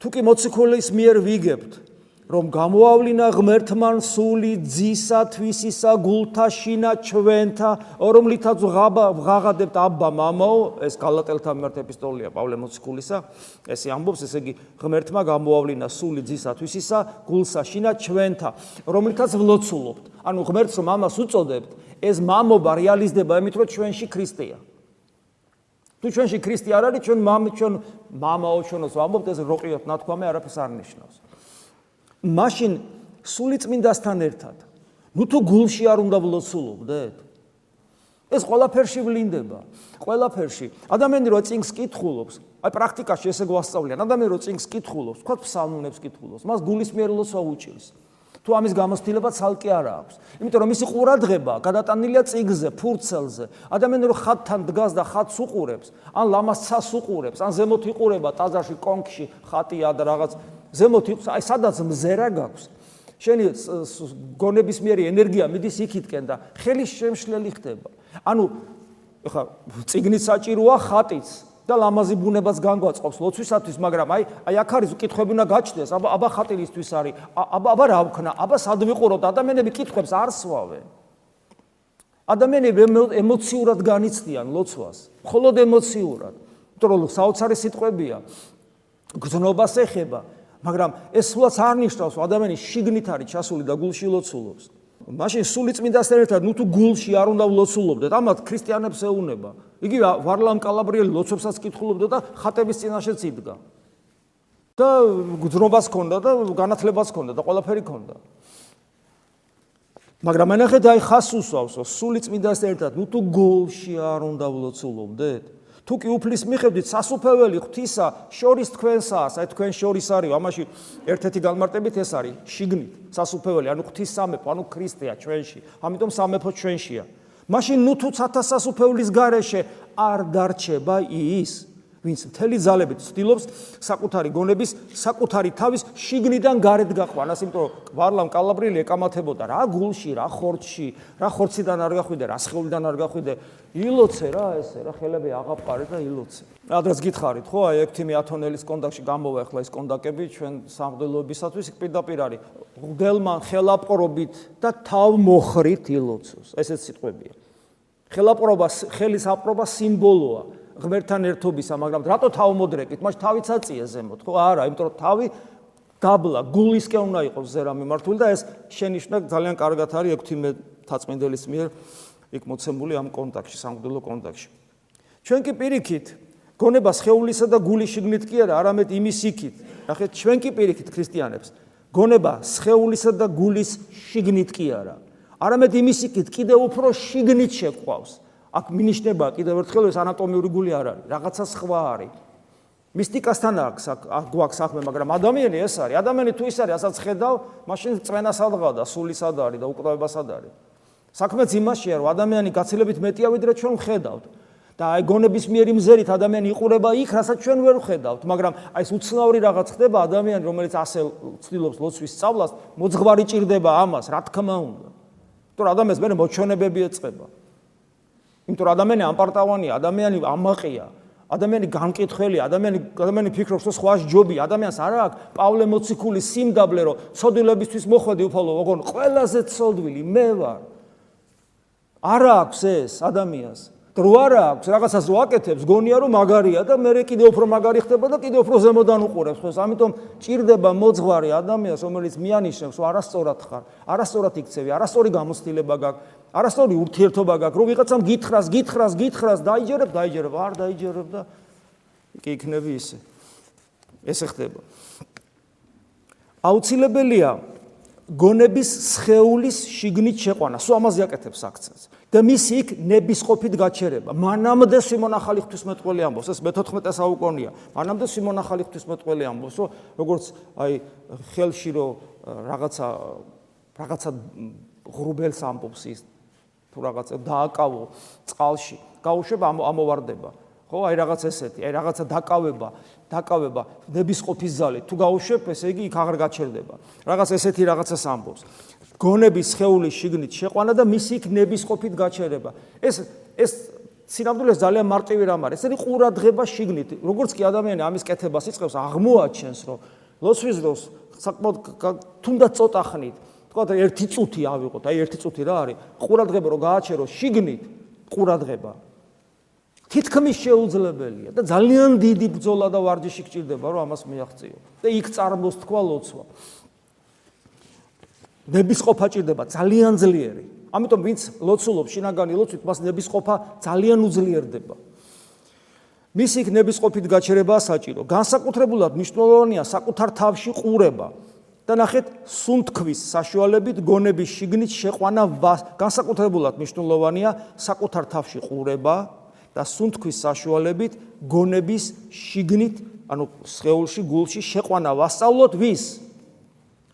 თუ კი მოციქულის მიერ ვიგებთ, რომ გამოავლინა ღმერთმან სული ძისათვისისა გულთაშინა ჩვენთა რომლითაც ღაბა ვღაღადებთ აბა მამაო ეს გალატელთა მიმართ ეპისტოლია პავლე მოციქულისა ესე ამბობს ესე იგი ღმერთმა გამოავლინა სული ძისათვისისა გულსაშინა ჩვენთა რომლითაც ვლოცულობთ. ანუ ღმერთს რომ ამას უწოდებთ ეს მამობა რეალიზდება იმით რომ ჩვენში ქრისტეა. თუ ჩვენში ქრისტე არ არის ჩვენ მამ ჩვენ მამაო ჩვენოს ვამბობთ ეს როყიოთ ნათქვამი არაფერს არ ნიშნავს მაშინ სული წმინდასთან ერთად. ნუ თუ გულში არ უნდა ვლოცულობდეთ ეს ყველაფერში ვლინდება ყველაფერში. ადამიანი რო წინგს კითხულობს აი პრაქტიკაში ესე გვასწავლიან ადამიანი რო წინგს კითხულობს თქვა ფსალმუნებს კითხულობს მას გულის მიერ ლოცვა უჭირს. თუ ამის გამოცდილება ცალკე არ აქვს. იმიტომ რომ მისი ყურადღება გადატანილია წიგზე ფურცელზე. ადამიანი რო ხატთან დგას და ხატს უყურებს ან ლამას ცას უყურებს ან ზემოთ იყურება ტაძარში კონქში ხატია და რაღაც ზემოთ იყოს, აი სადაც მზერა გაქვს. შენი გონების მიერი ენერგია მიდის იქითკენ და ხელი შემშლელი ხდება. ანუ ეხა ციგნით საჭიროა ხატიც და ლამაზი ბუნებას განგვაწყობს ლოცვისათვის, მაგრამ აი აი აქ არის კითხვები უნდა გაჩნდეს. აბა აბა ხატილისთვის არის. აბა აბა რა ვქნა? აბა სად ვიყუროთ? ადამიანები კითხვებს არ სვავენ. ადამიანები ემოციურად განიცდიან ლოცვას, მხოლოდ ემოციურად. რომ საოცარი სიტყვებია. გზნობას ეხება. მაგრამ ეს სულაც არ ნიშნავს, ადამიანი შიგნით არის ჩასული და გულში ლოცულობს. მაშინ სული წმინდასთან ერთად ნუ თუ გულში არ უნდა ვლოცულობდეთ, ამათ ქრისტიანებს ეუნება. იგი ვარლამ კალაბრიელი ლოცვებსაც კითხულობდა და ხატების წინაშეც იდგა. და გძნობას ჰქონდა და განათლებას ჰქონდა და ყველაფერი ჰქონდა. მაგრამ ენახეთ აი ხას უსვავს, სული წმინდასთან ერთად ნუ თუ გულში არ უნდა ვლოცულობდეთ. თუ კი უფლის მიხედვით სასუფეველი ღვთისა შორის თქვენსაა, აი თქვენ შორის არის, ამაში ერთ-ერთი განმარტებით ეს არის, შიგნით სასუფეველი, ანუ ღვთის სამეფო, ანუ ქრისტეა ჩვენში. ამიტომ სამეფო ჩვენშია. მაშინ ნუ თუ ცათა სასუფეველის გარეშე არ დარჩება ის, ვინც მთელი ძალებით ცდილობს საკუთარი გონების, საკუთარი თავის შიგნიდან გარეთ გაყვანას, იმიტომ რომ ვარლამ კალაბრილი ეკამათებოდა რა გულში, რა ხორცში, რა ხორციდან არ გახვიდე, რა სხეულიდან არ გახვიდე, ილოცე რა ესე, რა ხელები აღაპყარე და ილოცე. ადრეს გითხარით, ხო, აი ექთიმი ათონელის კონდაკში გამოვა ახლა ეს კონდაკები ჩვენ სამღდელოებისათვის პირდაპირ არის. ღდელმან ხელაპყრობით და თავ მოხრით ილოცოს. ესეც სიტყვებია. ხელაპყრობა, ხელის აპყრობა სიმბოლოა. ღმერთთან ერთობისა, მაგრამ რატო თავმოდრეკით? მას თავიც აწია ზემოთ, ხო? არა, იმიტომ რომ თავი დაბლა, გულისკენ უნდა იყოს ზერა მიმართული და ეს შენიშნა ძალიან კარგად არის ექვთიმე თაწმინდელის მიერ იქ მოცემული ამ კონტაქტში, სამგდელო კონტაქტში. ჩვენ კი პირიქით გონება შეეულისა და გულის შიგნით კი არა, არამედ იმის იქით. ნახეთ, ჩვენ კი პირიქით ქრისტიანებს. გონება შეეულისა და გულის შიგნით კი არა, არამედ იმის იქით კიდევ უფრო შიგნით შეყვავს. აქ მინიშნება კიდევ ერთხელ ეს ანატომიური გული არ არის, რაღაცა სხვა არის. მისტიკასთან აქვს გვაქვს საქმე, მაგრამ ადამიანი ეს არის. ადამიანი თუ ის არის, ასაც ხედავ, მაშინ წვენა სადღა და სული სად არის და უკრავება სად არის. საქმეც იმაშია, რომ ადამიანი გაცილებით მეტია ვიდრე ჩვენ ვხედავთ. და აი გონების მიერი მზერით ადამიანი იყურება იქ, რასაც ჩვენ ვერ ვხედავთ, მაგრამ აი ეს უცნაური რაღაც ხდება ადამიანი, რომელიც ასე ცდილობს ლოცვის სწავლას, მოძღვარი ჭირდება ამას, რა თქმა უნდა. იმიტომ რომ ადამიანს მე მოჩვენებები ეწება. იმიტომ რომ ადამიანი ამპარტავანია, ადამიანი ამაყია. ადამიანი განკითხველი, ადამიანი ადამიანი ფიქრობს, რომ სხვა ჯობი, ადამიანს არ აქვს პავლე მოციქული სიმდაბლე, რომ ცოდვილებისთვის მოხვედი უფალო, ოღონ ყველაზე ცოდვილი მე ვარ. არ აქვს ეს ადამიანს. დრო არ აქვს, რაღაცას რო აკეთებს, გონია რომ მაგარია და მე კიდე უფრო მაგარი ხდება და კიდე უფრო ზემოდან უყურებს ხოლმე. ამიტომ ჭირდება მოძღვარი ადამიანს, რომელიც მიანიშნებს, რომ არასწორად ხარ, არასწორად იქცევი, არასწორი გამოცდილება გაქვს, არასწორი ურთიერთობა გაქვს, რომ ვიღაცამ გითხრას, გითხრას, გითხრას, დაიჯერებ, დაიჯერებ, არ დაიჯერებ და კი იქნები ისე. ესე ხდება. აუცილებელია გონების სხეულის შიგნით შეყვანა, სულ ამაზე აკეთებს აქცენტს. და მისი იქ ნებისყოფით გაჩერება. მანამდე სიმონახალი ღვთისმეტყველი ამბობს, ეს მე-14 საუკუნეა. მანამდე სიმონახალი ღვთისმეტყველი ამბობს, რომ როგორც აი ხელში რო რაღაცა რაღაცა ღრუბელს ამბობს ის თუ რაღაცა დააკავო წყალში, გაუშვებ ამოვარდება. ხო, აი რაღაც ესეთი, აი რაღაცა დაკავება, დაკავება ნებისყოფის ზალე. თუ გაუშვებ, ესე იგი იქ აღარ გაჩერდება. რაღაც ესეთი რაღაცას ამბობს. გონების ხეულის შიგნით შეყვანა და მისი იქ ნებისყოფით გაჩერება. ეს ეს სინამდვილეს ძალიან მარტივი რამ არის. ესენი ყურადღება შიგნით. როგორც კი ადამიანი ამის კეთებას იწყებს, აღმოაჩენს, რომ ლოცვის დროს საკმაოდ თუნდაც ცოტა ხნით, თქვა და ერთი წუთი ავიღოთ, აი ერთი წუთი რა არის? ყურადღება რომ გააჩერო შიგნით, ყურადღება. თითქმის შეუძლებელია და ძალიან დიდი ბრძოლა და ვარჯიში გჭირდება, რომ ამას მიაღწიო. და იქ წარმოს თქვა ლოცვა. ნებისყოფა ჭირდება ძალიან ძლიერი. ამიტომ ვინც ლოცულობს შინაგანი ლოცვით, მას ნებისყოფა ძალიან უძლიერდება. მის იქ ნებისყოფით გაჩერება საჭირო. განსაკუთრებულად მნიშვნელოვანია საკუთარ თავში ყურება. და ნახეთ, სუნთქვის საშუალებით გონების შიგნით შეყვანა განსაკუთრებულად მნიშვნელოვანია საკუთარ თავში ყურება და სუნთქვის საშუალებით გონების შიგნით, ანუ სხეულში, გულში შეყვანა ვასწავლოთ ვის?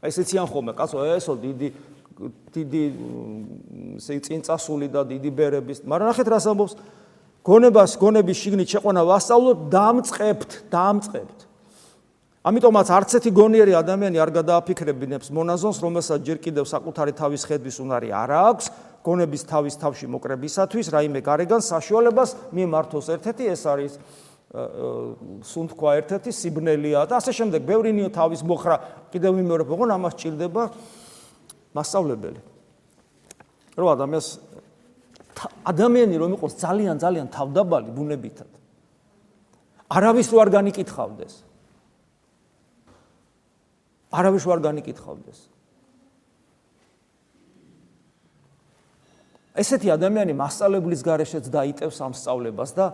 აი ესეციან ხოლმე კაცო ესო დიდი დიდი ესე წინწასული და დიდი ბერების მაგრამ ნახეთ რას ამბობს გონებას გონების შიგნით შეყვანა ვასწავლოთ დამწყებთ დამწყებთ ამიტომაც არც ერთი გონიერი ადამიანი არ გადააფიქრებინებს მონაზონს რომელსაც ჯერ კიდევ საკუთარი თავის ხედვის უნარი არ აქვს გონების თავის თავში მოკრებისათვის რაიმე გარეგან საშუალებას მიმართოს. ერთ-ერთი ეს არის სუნთქვა ერთ-ერთი სიბნელია და ასე შემდეგ. ბევრი ნიო თავის მოხრა კიდევ ვიმეორებ ოღონ ამას ჭირდება? მასწავლებელი. რომ ადამიანს ადამიანი რომ იყოს ძალიან ძალიან თავდაბალი ბუნებითად არავის რო არ განიკითხავდეს არავის რო არ განიკითხავდეს ესეთი ადამიანი მასწავლებლის გარეშეც დაიტევს ამ სწავლებას და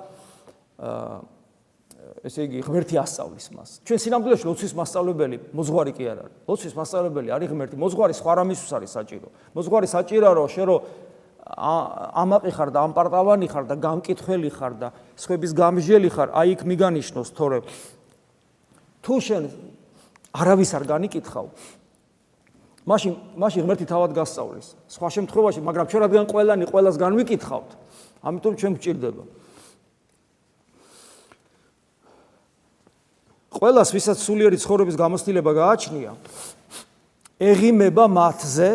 ესე იგი ღმერთი ასწავლის მას. ჩვენ სინამდვილეში ლოცვის მასწავლებელი მოძღვარი კი არ არის. ლოცვის მასწავლებელი არის ღმერთი. მოძღვარი სხვა რამისთვის არის საჭირო. მოძღვარი საჭიროა რომ შე რომ ამაყი ხარ და ამპარტავანი ხარ და გამკითხველი ხარ და სხვების გამჟელი ხარ, აი იქ მიგანიშნოს თორე თუ შენ არავის არ განიკითხავ მაშინ მაშინ ღმერთი თავად გასწავლის. სხვა შემთხვევაში, მაგრამ ჩვენ რადგან ყველანი ყველას განვიკითხავთ, ამიტომ ჩვენ გვჭირდება. ყველას ვისაც სულიერი ცხოვრების გამოცდილება გააჩნია ეღიმება მათზე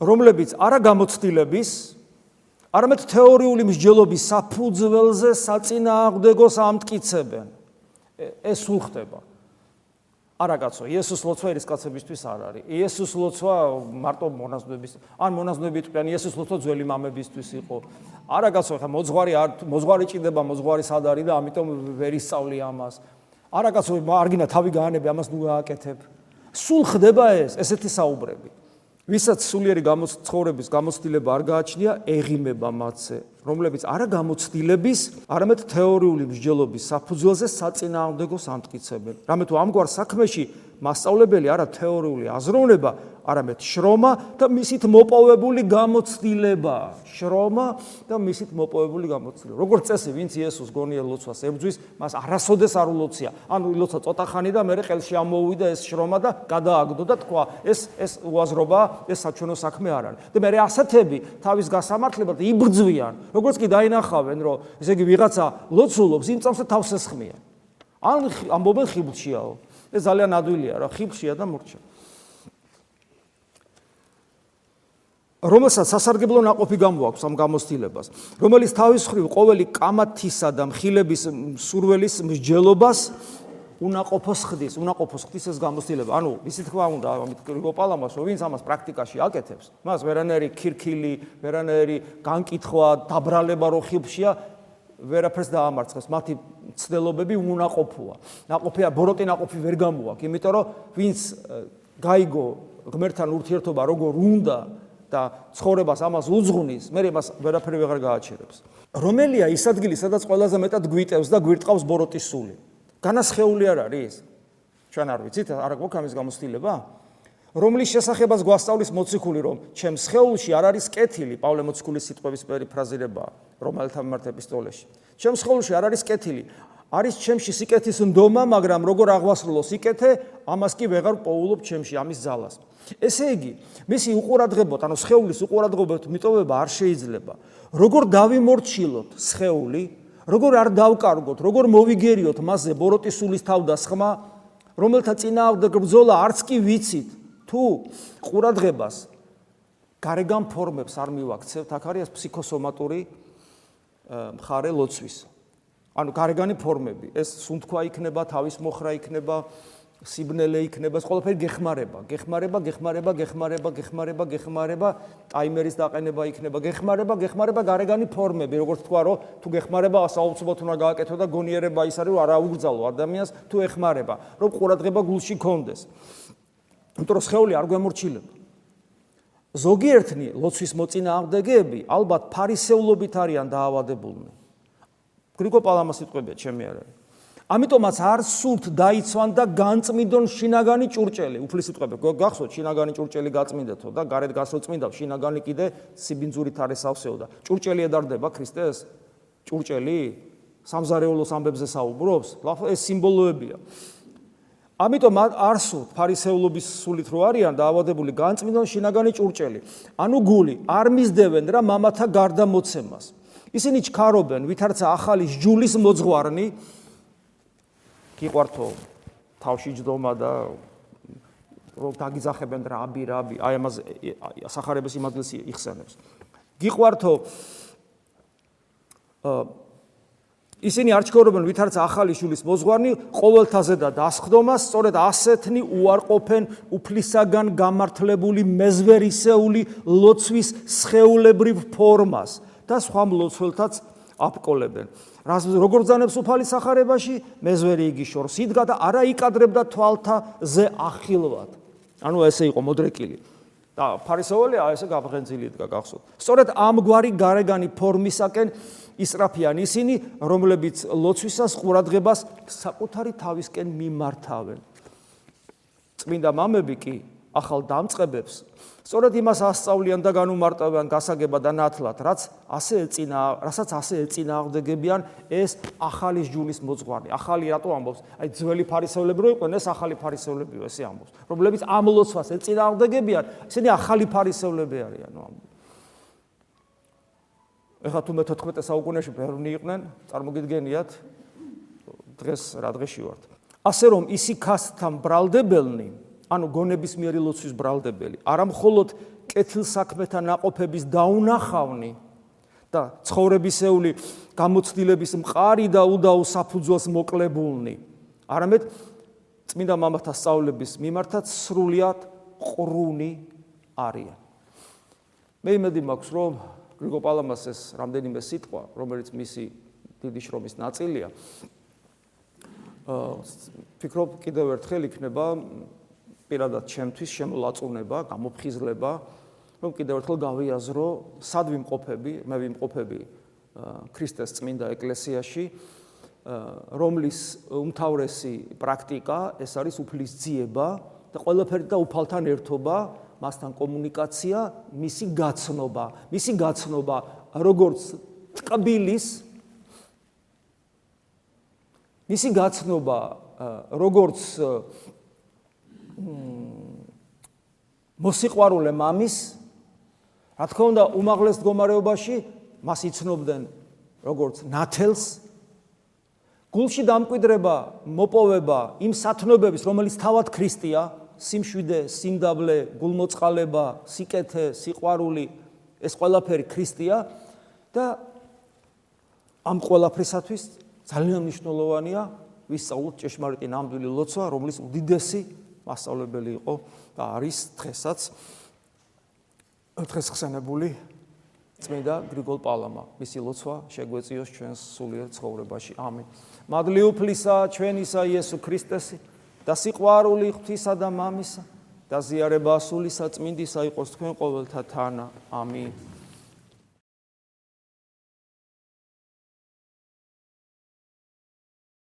რომლებიც არა გამოცდილების არამედ თეორიული მსჯელობის საფუძველზე საწინააღმდეგოს ამტკიცებენ ეს სულ ხდება არა კაცო იესოს ლოცვა ის კაცებისთვის არ არის. იესოს ლოცვა მარტო მონაზვნების ან მონაზვნები თქვენ იესოს ლოცვა ძველი მამებისთვის იყო. არა კაცო ხა მოძღვარი არ მოძღვარი ჭირდება მოძღვარი სად არის და ამიტომ ვერ ისწავლი ამას. არაკაცო მარგინა თავი გაანები ამას ნუ გააკეთებ სულ ხდება ეს ესეთი საუბრები. ვისაც სულიერი გამოცხოვრების გამოცდილება არ გააჩნია ეღიმება მათზე რომლებიც არა გამოცდილების, არამედ თეორიული მსჯელობის საფუძველზე საწინააღმდეგოს ამტკიცებენ. რამე თუ ამგვარ საქმეში მასწავლებელი არა თეორიული აზროვნება, არამედ შრომა და მისით მოპოვებული გამოცდილება. შრომა და მისით მოპოვებული გამოცდილება. როგორც წესი, ვინც იესოს გონიერ ლოცვას ებძვის, მას არასოდეს არ ულოცია. ანუ ილოცა ცოტა ხანი და მეორე ყელში ამოუვიდა ეს შრომა და გადააგდო და თქვა, ეს ეს უაზრობა, ეს საჩვენო საქმე არ არის. და მეორე ასათები თავის გასამართლებად იბრძვიან. როგორც კი დაინახავენ, რომ ესე იგი ვიღაცა ლოცულობს, იმ წამსა თავს ესხმიან. ან ამბობენ ხიბლშიაო. ეს ძალიან ადვილია რა, ხიბლშია და მურჩა. რომელსაც სასარგებლო ناقოფი გამოაქვს ამ გამოცდილებას, რომელიც თავის ხრივ ყოველი კამათისა და მხილების სურველის მსჯელობას უნაყოფოს ხდის, უნაყოფოს ხდის ეს გამოცდილება. ანუ ისი თქმა უნდა, ამით გრიგოპალამას, რომ ვინც ამას პრაქტიკაში აკეთებს, მას ვერანაირი ქირქილი, ვერანაირი განკითხვა, დაბრალება რო ხილფშია, ვერაფერს დაამარცხებს. მათი ცდილობები უნაყოფოა. ნაყოფია, ბოროტი ნაყოფი ვერ გამოაქვს, იმიტომ რომ ვინც გაიგო ღმერთთან ურთიერთობა როგორ უნდა და ცხოვრებას ამას უძღვნის, მე მას ვერაფერი ვეღარ გააჩერებს. რომელია ის ადგილი, სადაც ყველაზე მეტად გვიტევს და გვირტყავს ბოროტის სული? განასხეული არ არის? ჩვენ არ ვიცით, არა გვაქვს ამის გამოცდილება? რომლის შესახებას გვასწავლის მოციქული, რომ ჩემს ხეულში არ არის კეთილი, პავლე მოციქულის სიტყვების პერიფრაზირება, რომელთა მიმართ ეპისტოლეში. ჩემს ხეულში არ არის კეთილი, არის ჩემში სიკეთის ნდომა, მაგრამ როგორ აღვასრულო სიკეთე, ამას კი ვეღარ პოულობ ჩემში ამის ძალას. ესე იგი, მისი უყურადღებოთ, ანუ სხეულის უყურადღებოთ მიტოვება არ შეიძლება. როგორ დავიმორჩილოთ სხეული, როგორ არ დავკარგოთ, როგორ მოვიგერიოთ მასზე ბოროტის სულის თავდასხმა, რომელთა წინააღმდეგ ბრძოლა არც კი ვიცით, თუ ყურადღებას გარეგან ფორმებს არ მივაქცევთ, აქ არის ფსიქოსომატური მხარე ლოცვის. ანუ გარეგანი ფორმები, ეს სუნთქვა იქნება, თავის მოხრა იქნება, სიბნელე იქნება, ყველაფერი გეხმარება, გეხმარება, გეხმარება, გეხმარება, გეხმარება, გეხმარება, ტაიმერის დაყენება იქნება, გეხმარება, გეხმარება გარეგანი ფორმები, როგორც თქვა, რომ თუ გეხმარება, საუბრობთ უნდა გააკეთო და გონიერება ის არის, რომ არა უგრძალო ადამიანს, თუ ეხმარება, რომ ყურადღება გულში კონდეს. იმიტომ რომ სხეული არ გვემორჩილება. ზოგიერთნი ლოცვის მოწინააღმდეგეები ალბათ ფარისეულობით არიან დაავადებულნი. გრიგო პალამას სიტყვებია ჩემი არა. ამიტომაც არ სულთ დაიცვან და განწმინდონ შინაგანი ჭურჭელი. უფლის სიტყვები გახსოვთ შინაგანი ჭურჭელი გაწმინდეთო და გარეთ გასროწმინდა შინაგანი კიდე სიბინძურით არის ავსეო და ჭურჭელი ედარდება ქრისტეს? ჭურჭელი სამზარეულოს ამბებზე საუბრობს? ეს სიმბოლოებია. ამიტომ არ სულთ ფარისეულობის სულით რო არიან დაავადებული განწმინდონ შინაგანი ჭურჭელი. ანუ გული არ მისდევენ რა მამათა გარდა მოცემას. ისინი ჩქარობენ ვითარცა ახალი ჯულის მოძღვარნი გიყვართო თავში ჯდომა და რომ დაგიძახებენ რაბი რაბი აი ამას სახარების იმადლს იხსენებს გიყვართო ისინი არ ჩქარობენ ვითარცა ახალი ჯულის მოძღვარნი ყოველთაზე და დასხდომას სწორედ ასეთნი უარყოფენ უფლისაგან გამართლებული მეზვერისეული ლოცვის სხეულებრივ ფორმას და სხვა მლოცველთაც აპკოლებენ. რას როგორ ძანებს უფალი сахарებაში? მეზვერი იგი შორს იდგა და არა იკადრებდა თვალთაზე ახილვად. ანუ ესე იყო მოდრეკილი. და ფარისეველი აი ესე გაფხენძილი იდგა გახსოვთ. სწორედ ამგვარი გარეგანი ფორმისაკენ ისრაფიან ისინი რომლებიც ლოცვისას ყურადღებას საკუთარი თავისკენ მიმართავენ. წმინდა მამები კი ახალ დამწყებებს სწორედ იმას ასწავლიან და განუმარტავენ გასაგება და ნათლად, რაც ასე ეწინა, რასაც ასე ეწინააღმდეგებიან ეს ახალი ჯულის მოძღვარი. ახალი რატო ამბობს? აი ძველი ფარისევლები რო იყვნენ, ეს ახალი ფარისევლებიო, ესე ამბობს. რომლებიც ამ ლოცვას ეწინააღმდეგებიან, ისინი ახალი ფარისევლები არიან, ამბობს. ეხლა თუ მე-14 საუკუნეში ბერნი იყვნენ, წარმოგიდგენიათ დღეს რა დღეში ვართ. ასე რომ ისიქასთან ბრალდებელნი ანუ გონების მიერი ლოცვის ბრალდებელი, არა მხოლოდ კეთილ საქმეთა ناყოფების დაუნახავნი და ცხოვრებისეული გამოცდილების მყარი და უდაო საფუძველს მოკლებულნი, არამედ წმინდა მამათა სწავლების მიმართაც სრულიად ყრუნი არიან. მე იმედი მაქვს, რომ გრიგო პალამას ეს რამდენიმე სიტყვა, რომელიც მისი დიდი შრომის ნაწილია, აა ფიქრობ კიდევ ერთხელ იქნება პირადად ჩემთვის შემოლაწუნება, გამოფხიზლება, რომ კიდევ ერთხელ გავიაზრო, სად ვიმყოფები, მე ვიმყოფები ქრისტეს წმინდა ეკლესიაში, რომლის უმთავრესი პრაქტიკა ეს არის უფლისძიება და ყველაფერი და უფალთან ერთობა, მასთან კომუნიკაცია, მისი გაცნობა, მისი გაცნობა როგორც ტკბილის მისი გაცნობა როგორც მოსიყვარულე მამის რა თქმა უნდა უმაღლეს მდგომარეობაში მას იცნობდნენ როგორც ნათელს. გულში დამკვიდრება მოპოვება იმ სათნობების რომელიც თავად ქრისტია სიმშვიდე სიმდაბლე გულმოწყალება სიკეთე სიყვარული ეს ყველაფერი ქრისტია და ამ ყველაფრისათვის ძალიან მნიშვნელოვანია ვისწავლოთ ჭეშმარიტი ნამდვილი ლოცვა რომლის უდიდესი მასწავლებელი იყო და არის დღესაც დღეს ხსენებული წმინდა გრიგოლ პალამა. მისი ლოცვა შეგვეციოს ჩვენს სულიერ ცხოვრებაში. ამინ. მადლი უფლისა ჩვენისა იესო ქრისტესი და სიყვარული ღვთისა და მამისა და ზიარება სულისა წმინდისა იყოს თქვენ ყოველთა თანა. ამინ